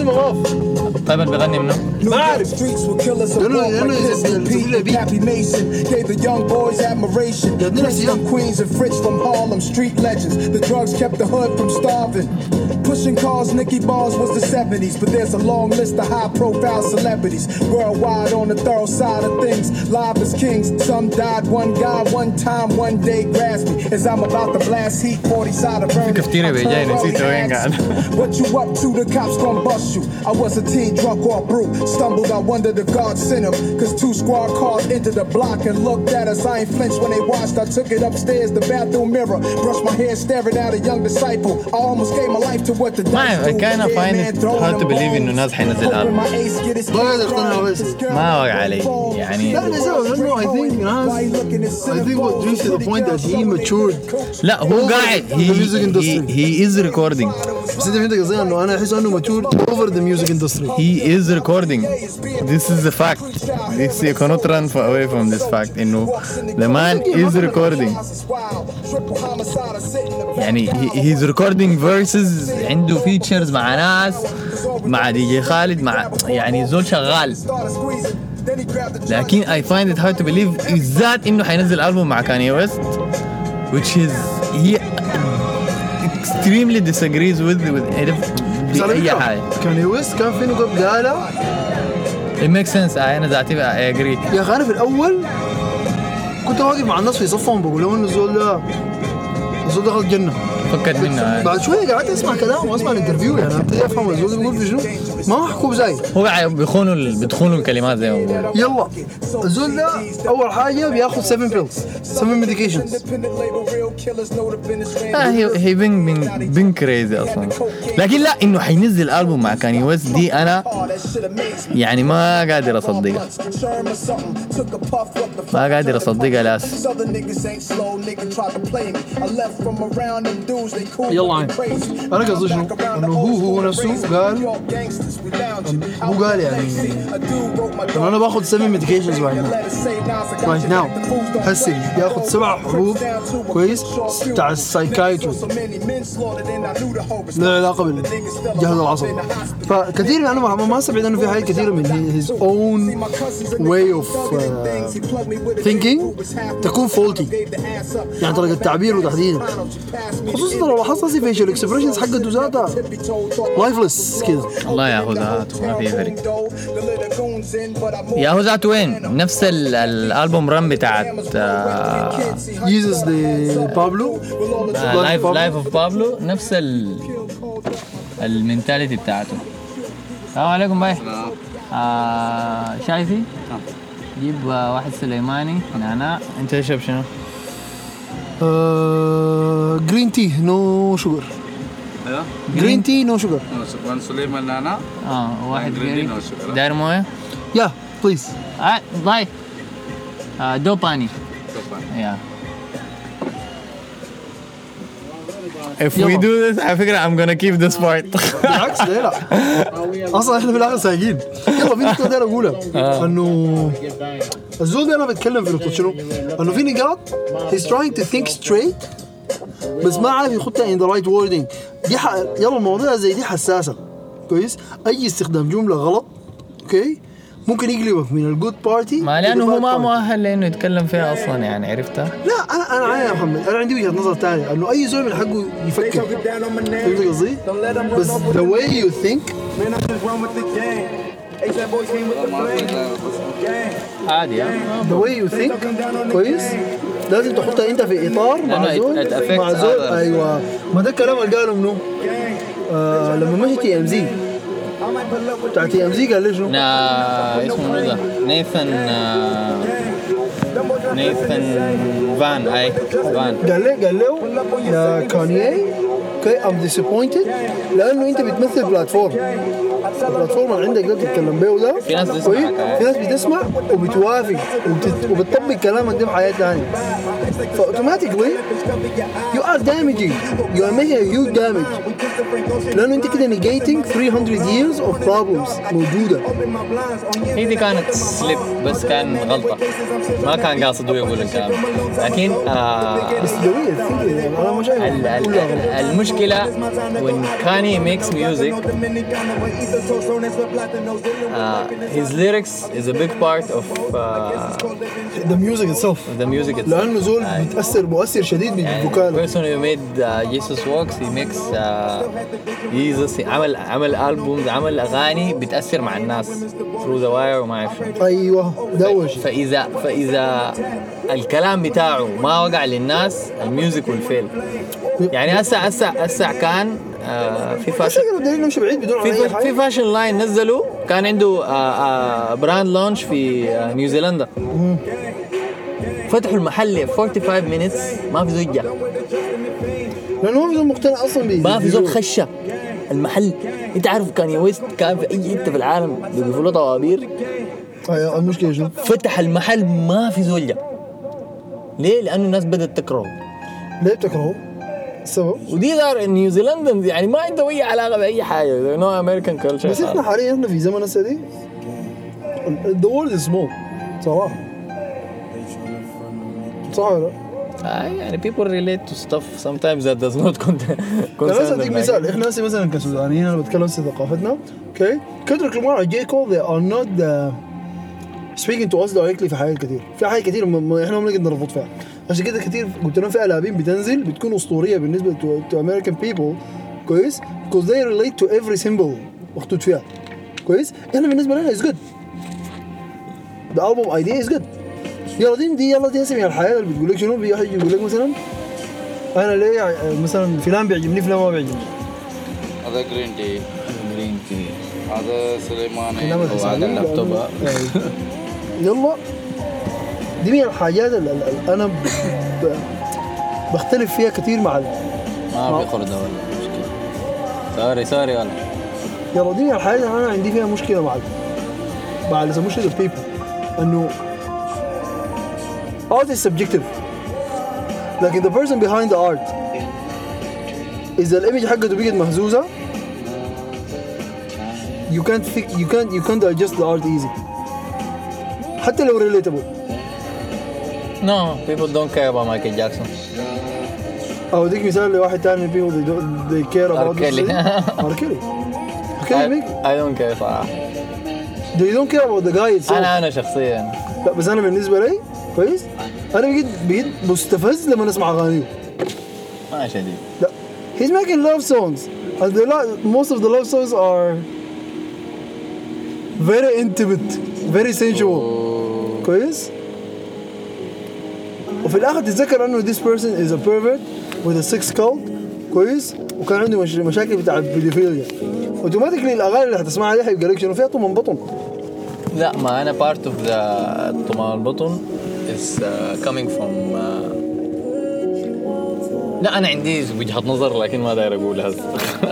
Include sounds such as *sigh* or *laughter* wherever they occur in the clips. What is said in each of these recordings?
المواف طيب اللي بيغني منه ما عارف Streets will kill us لأنه- above لأنه like إذا- Mr. إذا Pete تقول لي and Pappy Mason gave the young boys admiration. عندنا Prince سياق. from Queens and Fritz from Harlem, street legends. The drugs kept the hood from starving. Pushing cars, Nicky Bars was the 70s, but there's a long list of high profile celebrities. Worldwide on the thorough side of things, live as kings. Some died, one guy, one time, one day grasped me as I'm about to blast heat 40 side of burning. *laughs* what you up to, the cops gonna bust you. I was a teen drunk or brute, stumbled, I wondered if God sent him. Cause two squad cars entered the block and looked at us. I ain't flinched when they watched. I took it upstairs, the bathroom mirror, brushed my hair, staring at a young disciple. I almost gave my life to ما dice do. I kinda Yeah, find man, it throwing hard to them believe bones. إنه ناس حينزل Hoping ألبوم. my ace get his ما kids أقدر أقتنع right. بس. This girl ما وقع علي. يعني- لا لسبب لأنه I think ناس Why you looking at I think what reached to the point that he matured لا هو قاعد The music he, industry. he, he is recording بس انت فهمت قصدي انه انا احس انه matured over the music industry he is recording this is a fact this you cannot run for away from this fact انه the man is recording يعني he's recording verses عنده features مع ناس مع دي جي خالد مع يعني زول شغال. لكن I find it hard to believe بالذات إنه حينزل البوم مع كاني ويست which is he extremely disagrees with with بس على بأي فكرة، حاجة. Kanye West كان في نقط قالها it makes sense. أنا ذاتي I agree. يا أخي أنا في الأول كنت واقف مع الناس في صفهم بقول لهم إنه الزول ده الزول ده غلط جنه فكت منه. بعد شوية قعدت أسمع كلام وأسمع ال interview يعني. ابتدي افهم الزول ده بيقول في شنو؟ ما هو محكوم زي هو قاعد بيخونوا ال- بيدخلوا الكلمات زي ما يلا. الزول ده أول حاجة بياخذ 7 pills 7 medications هي هي بين بين بين crazy أصلا. لكن لا إنه حينزل ألبوم مع Kanye West دي أنا يعني ما قادر أصدقها. ما قادر أصدقها لاس. يلا عين. أنا قصدي شنو؟ إنه هو- هو نفسه قال- هو قال يعني إنه أنا باخذ 7 medications right now. Right now. هسه بياخذ سبع حبوب. كويس؟ بتاع ال psychiatry. له علاقة بالجهاز العصبي فكثير من أنا ما- ما استبعد إنه في حاجات كثيرة من his own way of uh, thinking تكون faulty. يعني طريقة تعبيره تحديدا. خصوصا لو لاحظت هسه facial expressions حقته ذاتها. lifeless كده. والله يا يا هو ذاته وين نفس ال- الألبوم رن بتاعت Yeezus ل Pablo Life Life of Pablo نفس ال ال mentality بتاعته. السلام عليكم bye. آه شايفي؟ جيب آه، واحد سليماني نعناع انت تشرب شنو؟ جرين تي نو شوجر أيوه جرين تي نو شوجر وان سليمان نانا آه واحد Green tea غيري no sugar. داير مويه؟ يا بليز آه باي آه دو باني Yeah. If we يلا. do this على فكرة I'm gonna keep this part. بالعكس ليه لا أصلا إحنا في الآخر سايقين يلا في نقطه داير اقولها انه الزول ده أنا بتكلم في نقطه شنو؟ انه في نقاط he's trying to think straight. بس ما عارف يخطها in the right wording. دي ح... يلا المواضيع زي دي حساسة. كويس؟ أي استخدام جملة غلط okay؟ ممكن يقلبك من ال good party ما لأنه هو ما مؤهل لأنه يتكلم فيها أصلا يعني عرفتها؟ لا أنا أنا عارف يا محمد. أنا عندي وجهة نظر ثانية إنه أي زول من حقه يفكر. فهمت قصدي؟ بس the way you think. عادي the way you think. كويس؟ لازم تحطها انت في اطار مع لأنه زول it affects مع زول others. أيوه ما ده الكلام اللي قاله منو؟ آه لما مشي TMZ بتاع TMZ قال لي شنو؟ نا اسمه منو ده نيثن آه، نيثن فان أي فان قال له قال له يا Kanye okay I'm disappointed لأنه أنت بتمثل platform. البلاتفورم اللي عندك ده بتتكلم بيه ده في ناس بتسمع. في ناس بتسمع وبتوافق وبت- وبتطبق كلامك ده في حياة ثانية فاوتوماتيكلي you are damaging you are making a huge damage لانه انت كده negating 300 years of problems موجوده هي دي كانت سليب بس كان غلطة ما كان قاصد هو يقول الكلام لكن آه بس جميل الثينك انا ما شايف ال- ال- كلها غلط. المشكلة when Kanye makes music uh, his lyrics is a big part of uh, the music itself the music itself لانه زول يعني- بيتاثر مؤثر شديد يعني بالفوكال person who made uh, Jesus Walks he makes uh, Jesus عمل عمل albums عمل أغاني بتأثر مع الناس through the wire وما شنو. أيوه ده فإذا فإذا الكلام بتاعه ما وقع للناس الميوزك والفيل يعني هسه هسه هسه كان آه في فاشن شكله دليل نمشي بعيد بدون في في فاشن لاين نزلوا كان عنده آه آه براند لونش في آه نيوزيلندا فتحوا المحل 45 مينتس ما في زوجة لأنه ما في زول مقتنع أصلا بي ما في زول خشة. المحل أنت عارف كان ويست كان في أي حتة في العالم بيقفوا له طوابير. أيوة، المشكلة شنو؟ فتح المحل ما في زول جا ليه؟ لأنه الناس بدأت تكرهه. ليه بتكرهه؟ السبب؟ ودي دار نيوزيلندا يعني ما عندهم أي علاقة بأي حاجة. no American culture بس إحنا حاليا إحنا في زمن هسه دي the world is small صراحة. صح ولا لا؟ آه يعني people relate to stuff. Sometimes that does not con- *laughs* أنا concern بس أديك. مثال. إحنا هسه مثلا كسودانيين أنا بتكلم هسه ثقافتنا. أوكي؟ كلمات على جي كول they are not uh, speaking to us directly في حاجات كثير في حاجات كثير إحنا ما بنقدر نربط فيها. عشان كده كثير قلت لهم في الابين بتنزل بتكون أسطورية بالنسبة to, to American people. كويس؟ Because they relate to every symbol مخطوط فيها. كويس؟ إحنا بالنسبة لنا is good. The album idea is good. يلا دي دي يلا دي اسمي الحياة اللي بتقول لك شنو؟ في واحد يقول لك مثلا أنا ليه ع- مثلا فلان بيعجبني فلان ما بيعجبني؟ هذا green tea Green tea. هذا سليماني كلام هذا الحسابي اللابتوب. *laughs* يلا. دي من الحاجات اللي أنا ب... ب... بختلف فيها كثير مع ال... ما في خردة ولا مشكله sorry sorry ولا يلا دي من الحاجات اللي أنا عندي فيها مشكلة مع ال... مع اللي the people. إنه art is subjective لكن the person behind the art اذا الايمج حقته بقت مهزوزه you can't fix, you can't you can't adjust the art easy حتى لو relatable No, people don't care about Michael Jackson. أو اديك مثال لواحد تاني من people they, don't, they care about. Kelly. R. Kelly I, don't care صراحة. they don't care about the guy itself أنا أنا شخصيا لا بس أنا بالنسبة لي كويس أنا بقيت بقيت مستفز لما أسمع اغانيه ما شديد. لا. He's making love songs. And the most of the love songs are very intimate very sensual. كويس؟ وفي الآخر تتذكر إنه this person is a pervert with a sex cult. كويس؟ وكان عنده مش... مشاكل بتاع ال pedophilia automatically الأغاني اللي هتسمعها دي هيبقى لك شنو؟ فيها طمام بطن لا ما أنا part of the طمام البطن. Is uh, coming from uh, لا أنا عندي وجهة نظر لكن ما داير أقولها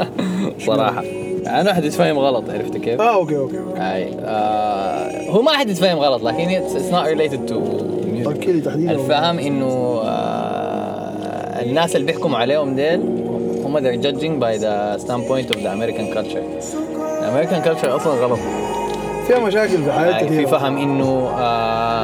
*laughs* صراحة. أنا واحد يتفهم غلط عرفت كيف؟ آه okay okay أي آه هو ما حد يتفهم غلط لكن related to music okay، تحديداً. الفهم إنه آه الناس اللي بيحكموا عليهم ديل هم they're judging by the standpoint of the American culture the American culture أصلا غلط فيها مشاكل في حياتك يعني في فهم إنه آه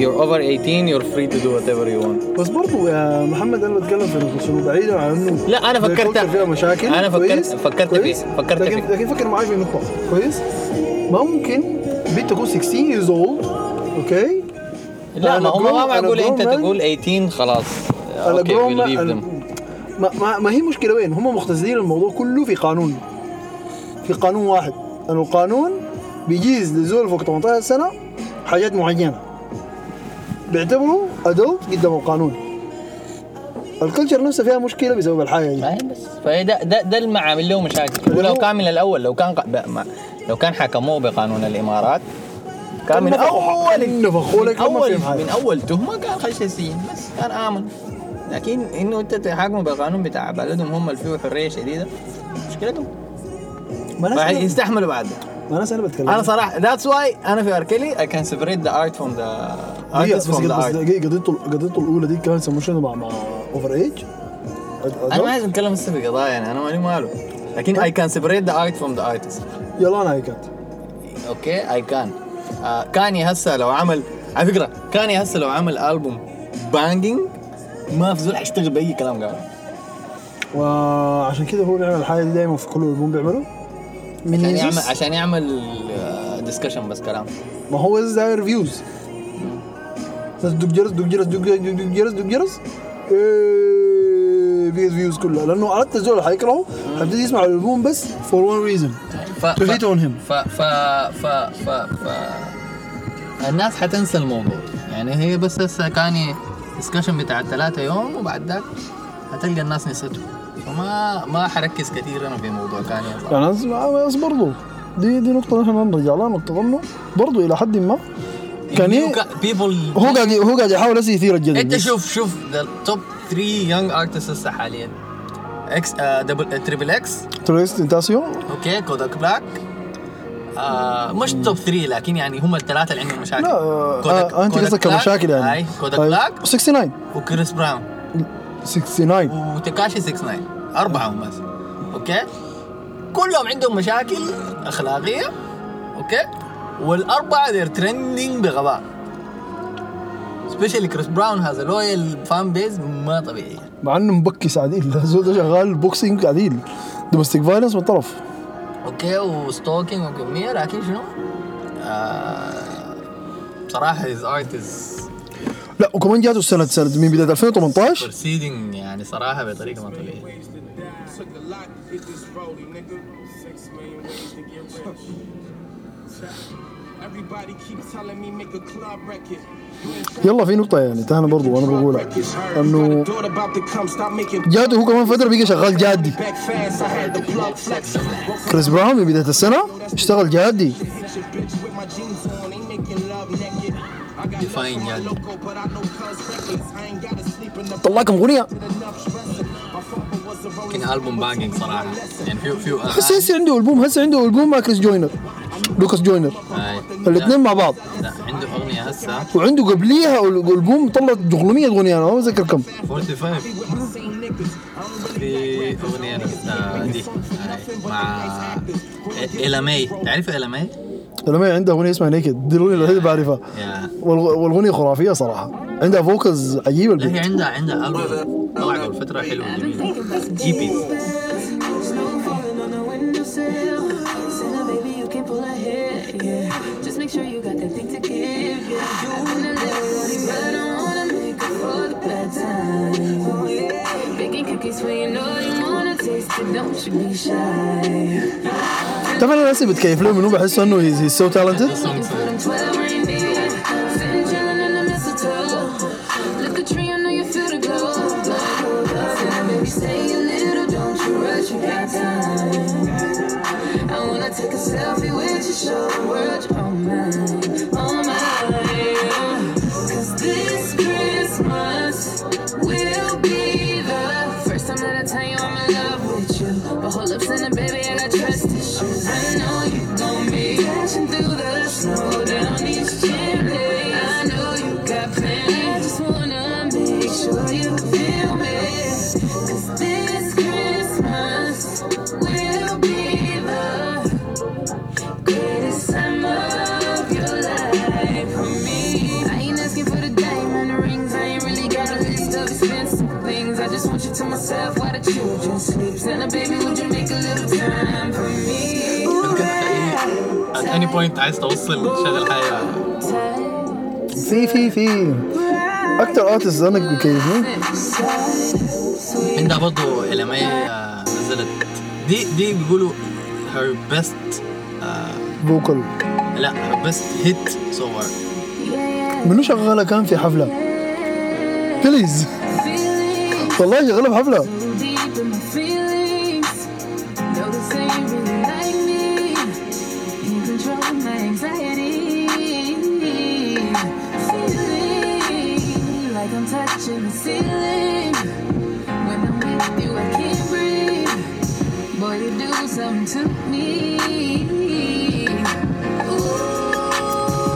you're over 18 you're free to do whatever you want. بس برضو يا محمد أنا بتكلم في شنو بعيدا عن إنه لا، أنا فكرت- فيها مشاكل. أنا فكرت- كويس؟ فكرت كويس؟ فيه- فكرت لكن فيه. لكن فكر معي في نقطة. كويس؟ ممكن بنت تكون 16 years old okay؟ لا ما هم ما معقول أنت. تقول 18 خلاص. أنا okay ما, ما, ما هي مشكله وين؟ هم مختزلين الموضوع كله في قانون. في قانون واحد. انه القانون بيجيز لزول فوق 18 سنة حاجات معينة. بيعتبروا ادلت قدام القانون. الكلتشر نفسها فيها مشكلة بسبب الحاجة دي. ما هي بس. فهي ده ده ده اللي له مشاكل. ولو هو- كان من الأول لو كان لو كان حكموه بقانون الإمارات كان من اول نفخوا لك من اول. من أول تهمة كان خش السجن بس. كان آمن. لكن إنه أنت تحاكمه بالقانون بتاع بلدهم هم اللي فيه حريه شديده مشكلتهم يستحملوا بعد. أنا أنا بتكلم. أنا صراحة that's why أنا في آر كيلي I can separate the art from the artist بس قضيته قضيته الأولى دي كان يسموه شنو مع مع over age أنا ما عايز أتكلم هسه في قضايا يعني أنا مالي ماله. لكن I can separate the art from the artist يلا أنا هيكات okay I can كاني هسه لو عمل على فكرة كاني هسه لو عمل ألبوم banging ما في زول حيشتغل بأي كلام قال وعشان كده هو بيعمل الحاجة دي دايما في كل ألبوم بيعمله؟ من عشان يعمل عشان يعمل discussion بس كلام. ما هو داير reviews بس دق جرس دق جرس دق جرس دق جرس دق جرس بيجيب views كلها. لأنه عرفت الزول حيكرهه حيبتدي يسمع الألبوم بس for one reason ف to hit on him. ف ف ف ف ف الناس حتنسى الموضوع. يعني هي بس هسه كاني discussion بتاع ثلاثة يوم وبعد ذاك هتلقى الناس نسيته. فما ما حركز كثير أنا في موضوع كاني يعني بس برضه دي دي نقطة نحن نرجع لها نقطة انه برضه إلى حد ما كان ي- people هو قاعد هو قاعد يحاول هسه يثير الجدل أنت بس. شوف شوف the top 3 young artists هسه حاليا X double triple X تريس تنتاسيون okay كوداك بلاك آه مش top 3 لكن يعني هم الثلاثة اللي عندهم مشاكل. لا آه، آه، أنت قصدك بلاك، كمشاكل يعني. كوداك. بلاك 69 وكريس براون 69 وتكاشي 69 أربعة هم بس. okay؟ كلهم عندهم مشاكل أخلاقية. okay؟ والأربعة they're trending بغباء. especially كريس براون هذا loyal fan base ما طبيعي. مع إنه مبكس عديل الزول *laughs* ده شغال بوكسينج عديل دومستيك فايلنس من طرف. أوكي؟ وستوكينج وكمية لكن شنو؟ آه بصراحة art is لا وكمان جاته السنة سنة من بداية 2018 بروسيدنج يعني صراحة بطريقة ما طبيعية. يلا في نقطة يعني تهنا برضو أنا بقولها. أنه جاته هو كمان فترة بيجي شغال جادي. كريس براون من بداية السنة اشتغل جادي. Hit your bitch with my jeans on, ain't making love naked. I got Define love for my Yadi. loco, but I know cuz records. I ain't gotta sleep in the طلع كم أغنية enough stressing. My father was a rolling لكن البوم بانجينج صراحة يعني في في هسه هسه عنده ألبوم هسه عنده ألبوم مع كريس جوينر لوكاس جوينر. الاثنين مع بعض لا عنده أغنية هسه وعنده قبليها ألبوم طلع 800 أغنية أنا ما بتذكر كم 45 في أغنية آه، دي. مع إيلا ماي تعرف إيلا ماي؟ الاغنيه عنده أغنية اسمها نيكد دي الأغنية اللي بعرفها. والأغنية خرافية صراحة. عندها فوكس عجيبة البيت هي عندها عندها البوم طلع فترة حلوة جي بي طبعا أنا ناسي بتكيف له منو بحس إنه he's so talented. Point عايز توصل. شغل حاجة. في في في. أكتر أرتست أنا بكيفني عندها برضه إيلا ماي آه، نزلت. دي دي بيقولوا best آه، فوكل لا best hit so far. منو شغالة كان في حفلة؟ بليز والله شغالة في حفلة touching the ceiling. When I'm with you, I can't breathe. Boy, you do something to me.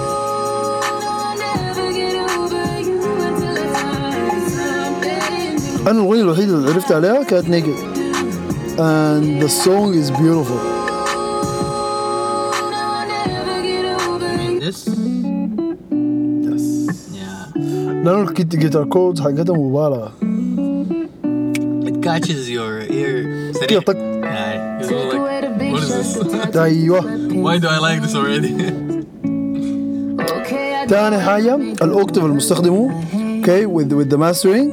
I'll never get over you until I find something. انا الاغنيه الوحيده اللي عرفت عليها كانت نيكد and the song is beautiful لأنه الجيتار كوردز حقتها مبالغه It catches your ear. touch, أيوه Why do I like this already? تاني حاجة الاوكتاف المستخدمه أوكي with with the mastering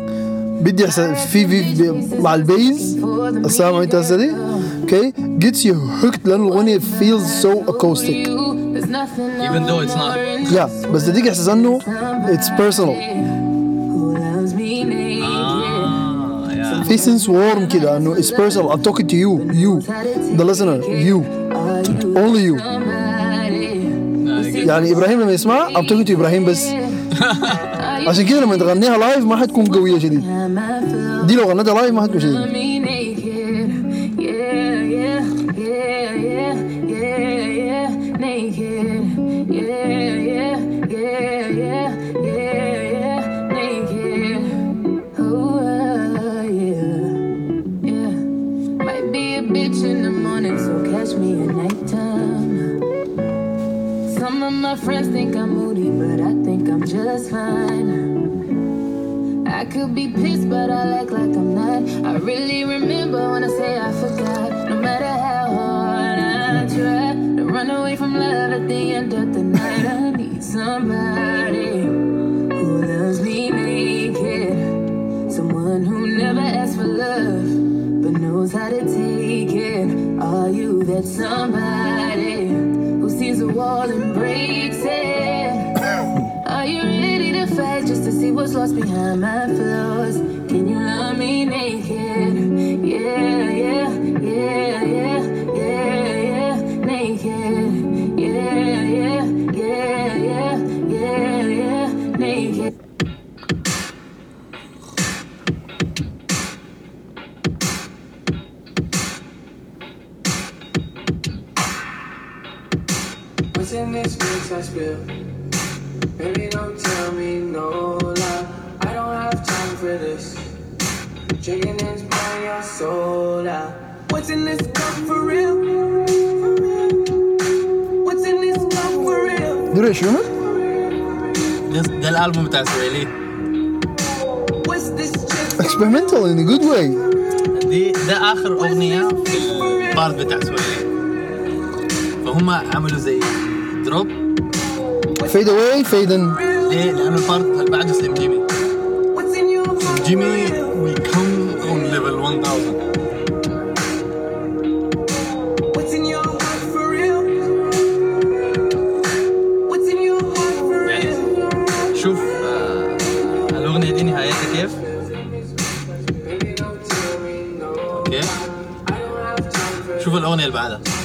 بدي احسن في في مع البيز السامع انت هسه دي أوكي gets you hooked لأن الاغنية feels so acoustic Even though it's not. yeah بس تديك احساس انه it's personal. Ah. في sense warm كده انه it's personal I'm talking to you you the listener you only you يعني إبراهيم لما يسمع I'm talking to إبراهيم بس عشان كده لما تغنيها لايف ما حتكون قوية شديد دي لو غنيتها لايف ما حتكون شديد my friends think I'm moody, but I think I'm just fine. I could be pissed, but I act like I'm not. I really remember when I say I forgot. No matter how hard I try to run away from love at the end of the night, I need somebody who loves me naked. Someone who never asks for love, but knows how to take it. Are you that somebody wall and breaks it? Are you ready to fight just to see what's lost behind my flaws? What's in this mix I spill? Baby, don't tell me no lie. I don't have time for this. Drinking is burning your soul out. What's in this cup for real? For real? What's in this cup for real? دوري شنو؟ ده, ده الالبوم بتاع this chick? experimental in a good way دي ده اخر اغنيه في البارت بتاع سويلي فهم عملوا زي دروب فيد اواي فيد ان ليه؟ لأن البارت اللي بعده سليم جيمي جيمي وي كم اون ليفل 1000 شوف الأغنية اللي بعدها.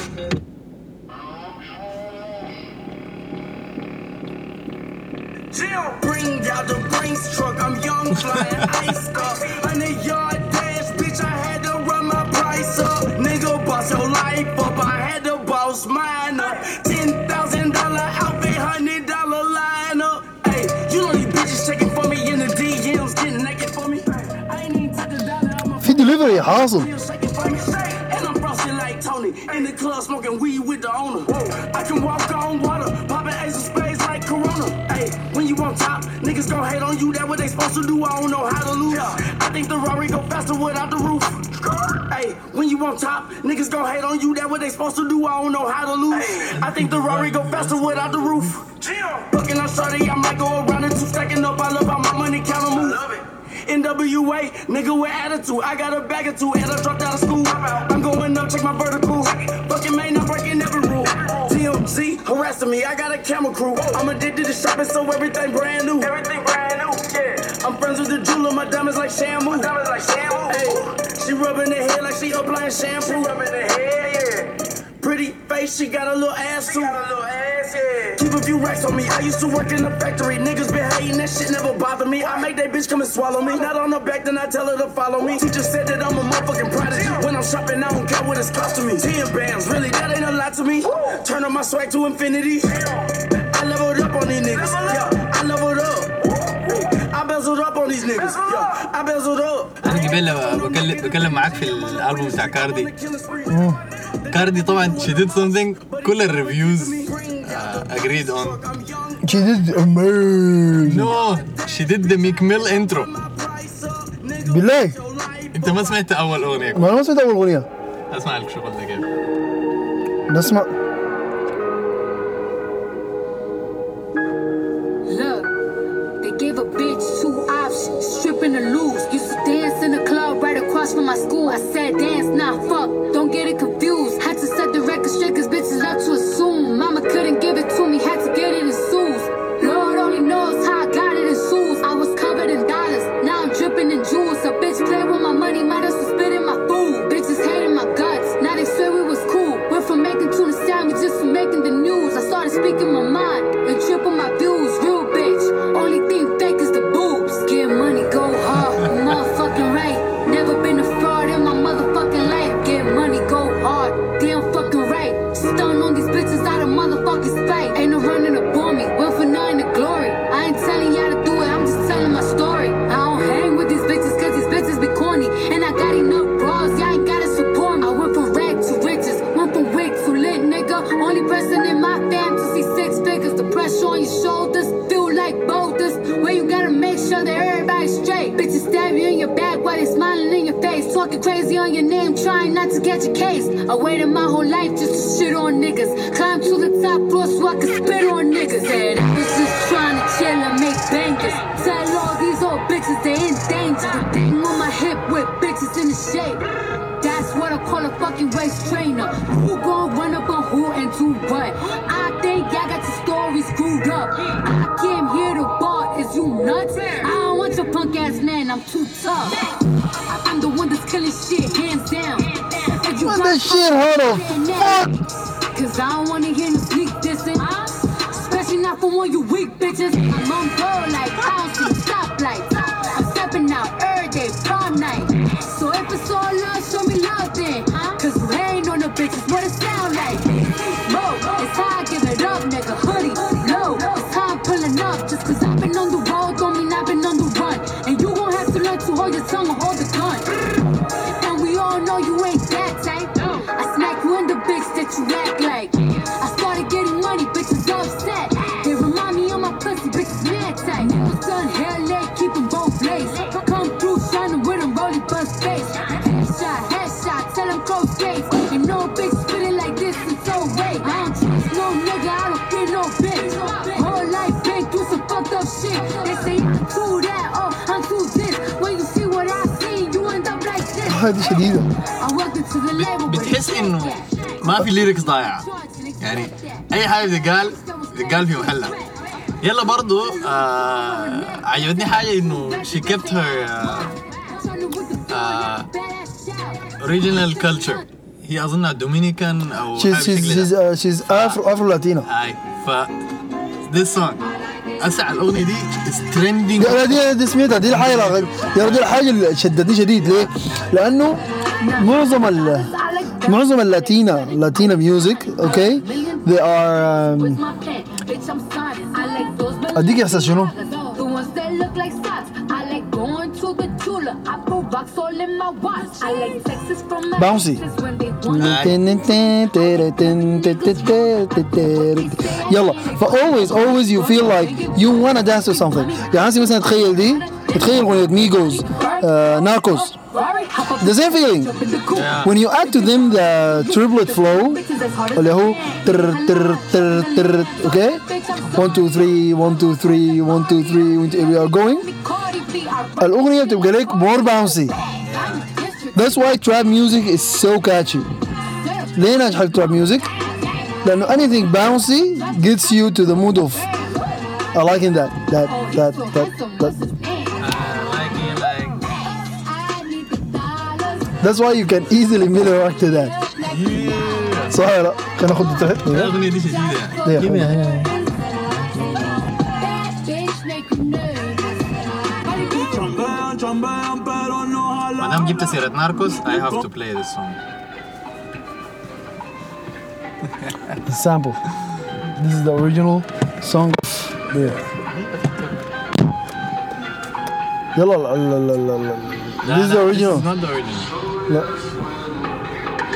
ring out the Brinks truck. I'm young, flying *laughs* ice cup. Hundred yard dash, bitch. I had to run my price up. Nigga, boss your life up. I had to boss mine up. Ten thousand dollar outfit, hundred dollar lineup. Hey, you know these bitches checking for me in the DMs, getting naked for me. I ain't even took the dollar. I'm a Vind jullie weer hazen? in the club smoking weed with the owner. I can walk on water. Gon' hate on you. That what they supposed to do. I don't know how to lose. I think the Rory go faster without the roof. Hey, when you on top, niggas gon' hate on you. That what they supposed to do. I don't know how to lose. I think the Rory go faster without the roof. Looking on shorty, I might go around and two stacking up. I love my money count on move. NWA, nigga with attitude. I got a bag of two, and I dropped out of school. I'm going up, check my vertical. Fucking man, I'm breaking every rule. TMZ harassing me, I got a camera crew. I'm addicted to shopping, so everything brand new. Everything brand new, yeah. I'm friends with the jeweler, my diamonds like shampoo. diamonds like shampoo. Hey, she rubbing her head like she applying shampoo. She rubbing her head, yeah. Pretty face, she got a little ass too Got a little ass, yeah. Keep a few racks on me. I used to work in the factory. Niggas been hating, that shit never bother me. I make that bitch come and swallow me. Not on the back, then I tell her to follow me. Teacher said that I'm a motherfucking prodigy. When I'm shopping, I don't care what it's costing me. Ten bands, really, that ain't a lot lie to me. Turn up my swag to infinity. I leveled up on these niggas. Yeah, I leveled up. I bezeled up on these niggas. Yeah, I bezeled up. انا قبل لما بكلم بكلم معاك في الالبوم بتاع كاردي كاردي طبعا شديد something كل الريفيوز اجريد اون She did amazing. نو شديد ذا ميك ميل انترو بالله. انت ما سمعت أول أغنية؟ ما أنا ما سمعت أول أغنية. أسمع الشغل ده كيف نسمع a trainer. Who gon' run up on who and do what? I think y'all got your story screwed up. I came here to bar, is you nuts? I don't want your punk ass man, I'm too tough. I'm the one that's killing shit, hands down. If you Man, got shit as fuck, fuck. Cause I don't wanna hear no sneak dissing. Especially not from one you weak bitches. I'm on this. هذه شديدة. بتحس إنه ما في ليركس ضايعه يعني أي حاجة بتقال بتقال في محلها يلا برضو آه عجبتني حاجة إنه kept her uh, original culture. هي اظنها دومينيكان أو ده. uh, she's afro afro latina هاي ف this song. اسع الأغنية دي. لا دي دي سمعتها دي الحاجة يا دي الحاجة اللي شدتني شديد. ليه؟ لأنه معظم ال معظم اللاتينا لاتينا ميوزك أوكي they are um, أديك إحساس شنو؟ The ones that look like socks. I like going to the Tula. I put rocks all in my watch. I like Texas from my Bouncy. exes when they want يلا ف always always you feel like you wanna dance to something يعني هسه مثلا تخيل دي تخيل اغنية ميجوز ناركوس the same feeling when you add to them the triplet flow اللي هو تر تر تر تر أوكي 1 2 3 1 2 3 1 2 3 وانت- we are going الاغنية بتبقى لك more bouncy that's why trap music is so catchy ليه ناجحة التراب ميوزك؟ لأنه anything bouncy gets you to the mood of I liking that that that that that like it, like that's why you can easily mirror act to that صح ولا لا؟ خلينا ناخد تحت الاغنيه دي شديده يعني حبيبي؟ ما دام جبت سيره ناركوس I have to play this song The sample. This is the original song. There. يلا لا لا لا لا لا This is the original. This is not the original. لا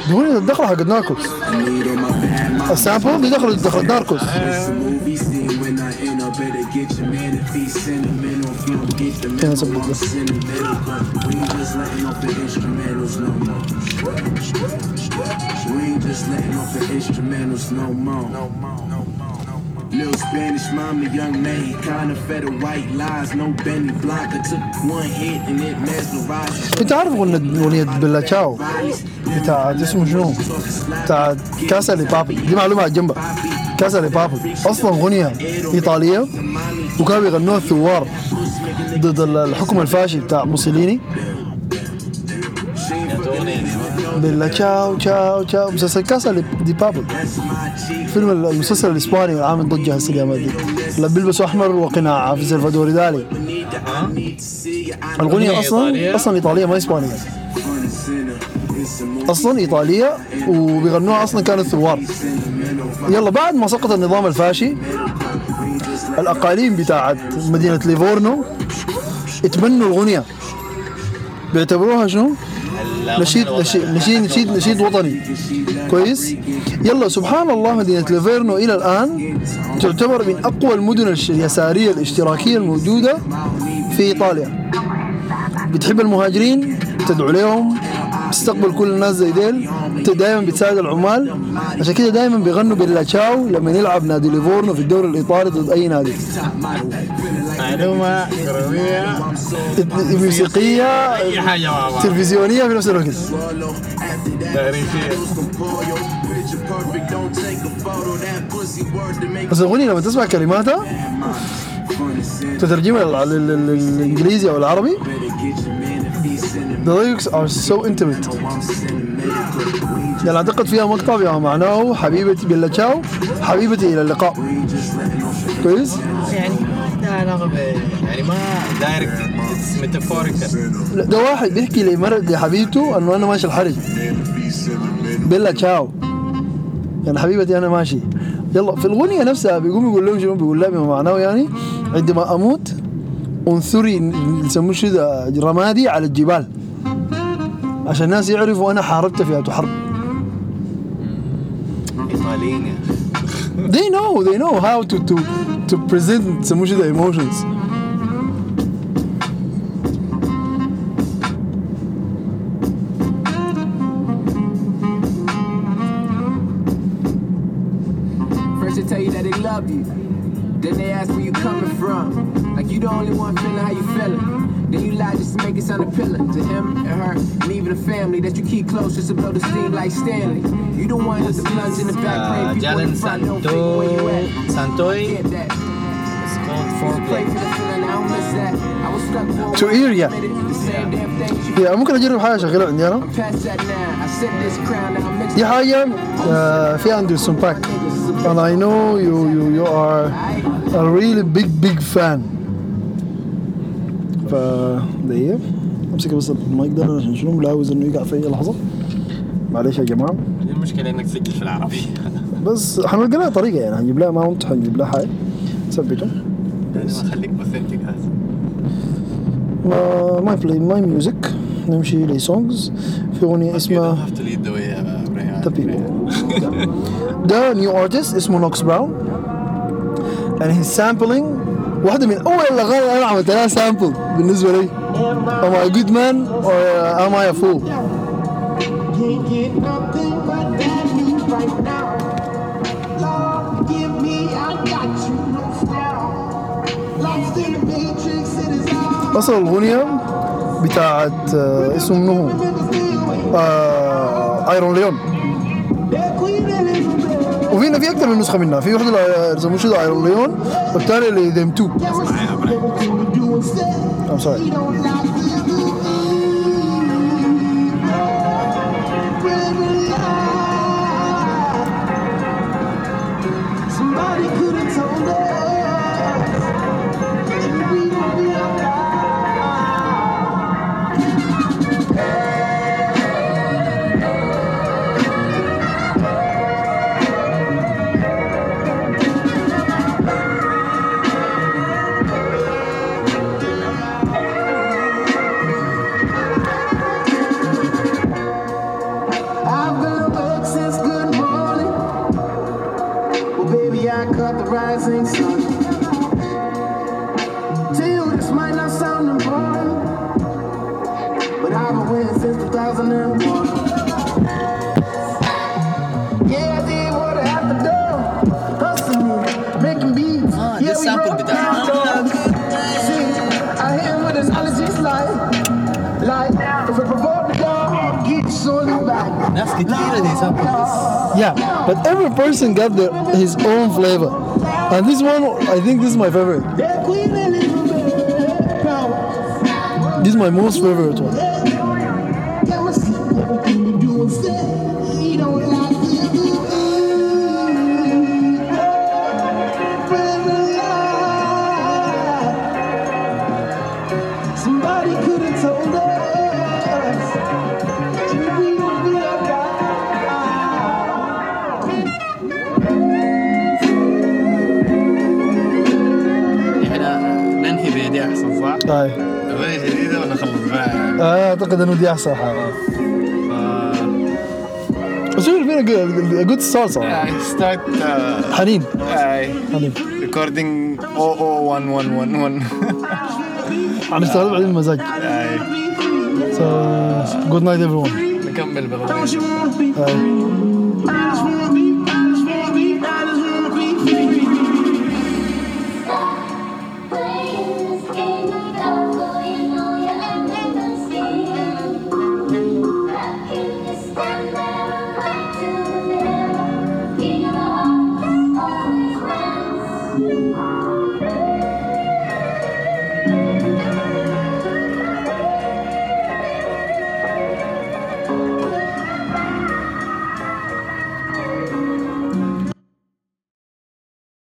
دي الدخلة حق ناركوس السامبل دي دخلت دخلت ناركوس get your man if he's sentimental if you don't get the كان memo سبب I'm ده. sentimental but we ain't just letting off the instrumentals no more we ain't just letting off the instrumentals no more Little Spanish mommy, young man, he kinda fed her white lies. No Benny Blanca took one hit and it mesmerized. انت عارف اغنية اغنية بيلا تشاو بتاع اسمه شنو؟ بتاع كاسا لي بابي دي معلومة على جنبها كاسا لي بابي أصلا اغنية إيطالية وكانوا بيغنوها الثوار ضد الحكم الفاشي بتاع موسوليني. بيلا تشاو تشاو تشاو. مسلسل كاسا دي بابل. فيلم المسلسل الإسباني العامل ضجة هسه الأيام دي اللي بيلبسوا أحمر وقناع في سلفادور دالي. الاغنيه أصلا؟ أصلا إيطالية ما إسبانية. أصلا إيطالية وبيغنوها أصلا كانوا ثوار يلا بعد ما سقط النظام الفاشي الأقاليم بتاعت مدينة ليفورنو اتبنوا الاغنيه بيعتبروها شنو؟ نشيد نشيد نشيد نشيد نشيد وطني. كويس؟ يلا سبحان الله مدينة ليفيرنو إلى الآن تعتبر من أقوى المدن اليسارية الاشتراكية الموجودة في إيطاليا. بتحب المهاجرين؟ تدعو لهم. تستقبل كل الناس زي ديل. دائما بتساعد العمال. عشان كده دائما بيغنوا بيلا تشاو لما يلعب نادي ليفورنو في الدوري الإيطالي ضد أي نادي. معلومة كروية موسيقية أي حاجة تلفزيونية في نفس الوقت. تاريخية بس الأغنية لما تسمع كلماتها تترجمها لل- لل- لل- للإنجليزي أو العربي The lyrics are so intimate. يعني أعتقد فيها مقطع بما معناه حبيبتي بيلا تشاو. حبيبتي إلى اللقاء. كويس؟ يعني ده علاقة يعني ما دايركت ميتافوريكال لا، ده واحد بيحكي لمرة لحبيبته إنه أنا ماشي الحرج. بيلا تشاو. يعني حبيبتي أنا ماشي. يلا في الأغنية نفسها بيقوم يقول لهم شنو؟ بيقول لها بما معناه يعني عندما أموت انثري يسموه شو ده؟ رمادي على الجبال. عشان الناس يعرفوا أنا حاربت فئة حرب أخي. they know they know how to to to present يسموه شو ده emotions First they tell you that they love you. Then they ask where you coming from. Like you the only one feeling how you feeling. Then you lie just to make it sound appealing to him and her and even the family that you keep close just to blow the steam like Stanley. You the one with the plunge in the back Uh, praying people in Jalen the front don't think where you at. Santo Santoy Get that. It's called Pray foreplay for the feeling, I don't miss that. I was stuck for a To while, ear, yeah. committed. The same damn thing you يعني ممكن اجرب حاجة شغاله عندي أنا past that now. I set this crown now. I'm mixed دي حاجة آه، في أندرسون باك and I know you you you are a really big big fan ف دقيقة أمسك بس المايك ده عشان شنو؟ ملاوز إنه يقع في اي لحظة. معلش يا جماعة. المشكلة إنك تسجل في العربي *laughs* بس حنلقى لها طريقة يعني. هنجيب لها ماونت هنجيب لها حاجة. ثبته يعني ما خليك اوثنتيك هذا. ما ماي بلاي ماي ميوزك نمشي لسونجز في أغنية اسمها People. ده نيو ارتست اسمه نوكس براون and he's sampling واحدة من أول الأغاني أنا عملت لها سامبل بالنسبة لي Am I a good man or uh, am I a fool؟ أصل الأغنية بتاعت آه، اسمه منو؟ آه... أيرون ليون وفينا في أكثر من نسخة منها في واحدة اللي يسموه شو ايرون ليون would do instead. I'm sorry Yeah, but every person got his own flavor. And this one, I think this is my favorite. This is my most favorite one. احسن صح؟ هاي أغنية جديدة ولا نخلص بها؟ آه، أعتقد إنه دي أحسن حاجة. بس شوف فينا جود ستار صراحة. I start uh, حنين. I حنين. Recording 00111 هنشتغل بعدين المزاج. I So, good night everyone. نكمل بالأغنية.